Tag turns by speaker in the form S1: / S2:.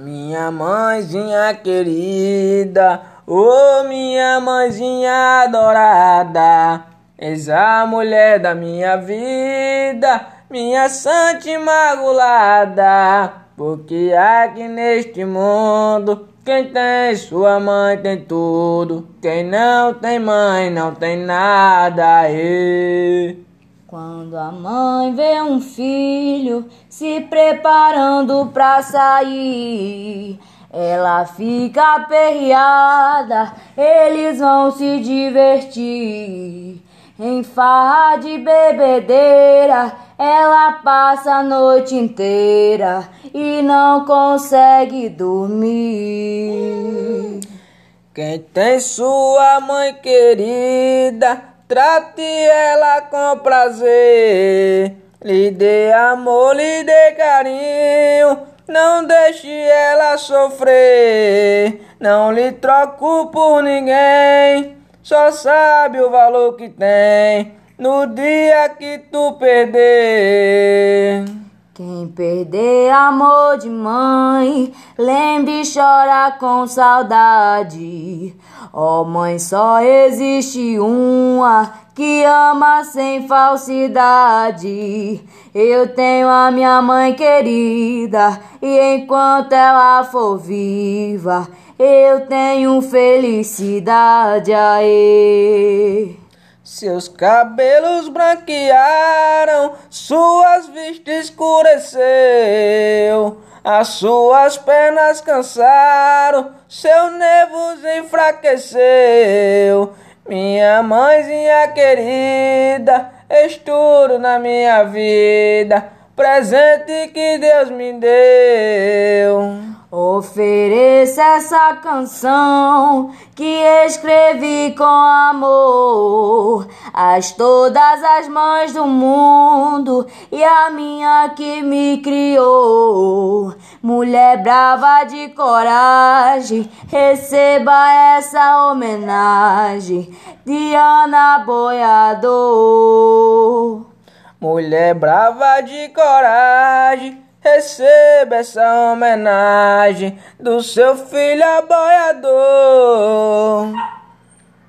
S1: Minha mãezinha querida, ô oh, minha mãezinha adorada, és a mulher da minha vida, minha santa imaculada, porque aqui neste mundo quem tem sua mãe tem tudo, quem não tem mãe não tem nada. E...
S2: Quando a mãe vê um filho se preparando pra sair, ela fica aperreada, eles vão se divertir. Em farra de bebedeira, ela passa a noite inteira e não consegue dormir.
S1: Quem tem sua mãe querida Trate ela com prazer, lhe dê amor, lhe dê carinho, não deixe ela sofrer, não lhe troco por ninguém, só sabe o valor que tem no dia que tu perder.
S2: Quem perder amor de mãe, lembre e chora com saudade. Ó oh, mãe, só existe uma que ama sem falsidade. Eu tenho a minha mãe querida, e enquanto ela for viva, eu tenho felicidade. Aê.
S1: Seus cabelos branquearam, suas vistas escureceu, as suas pernas cansaram, seu nervos enfraqueceu. Minha mãezinha querida, estudo na minha vida, presente que Deus me deu.
S2: Ofereça essa canção que escrevi com amor às todas as mães do mundo e a minha que me criou. Mulher brava de coragem, receba essa homenagem de Ana Boiador.
S1: Mulher brava de coragem Receba essa homenagem do seu filho aboiador.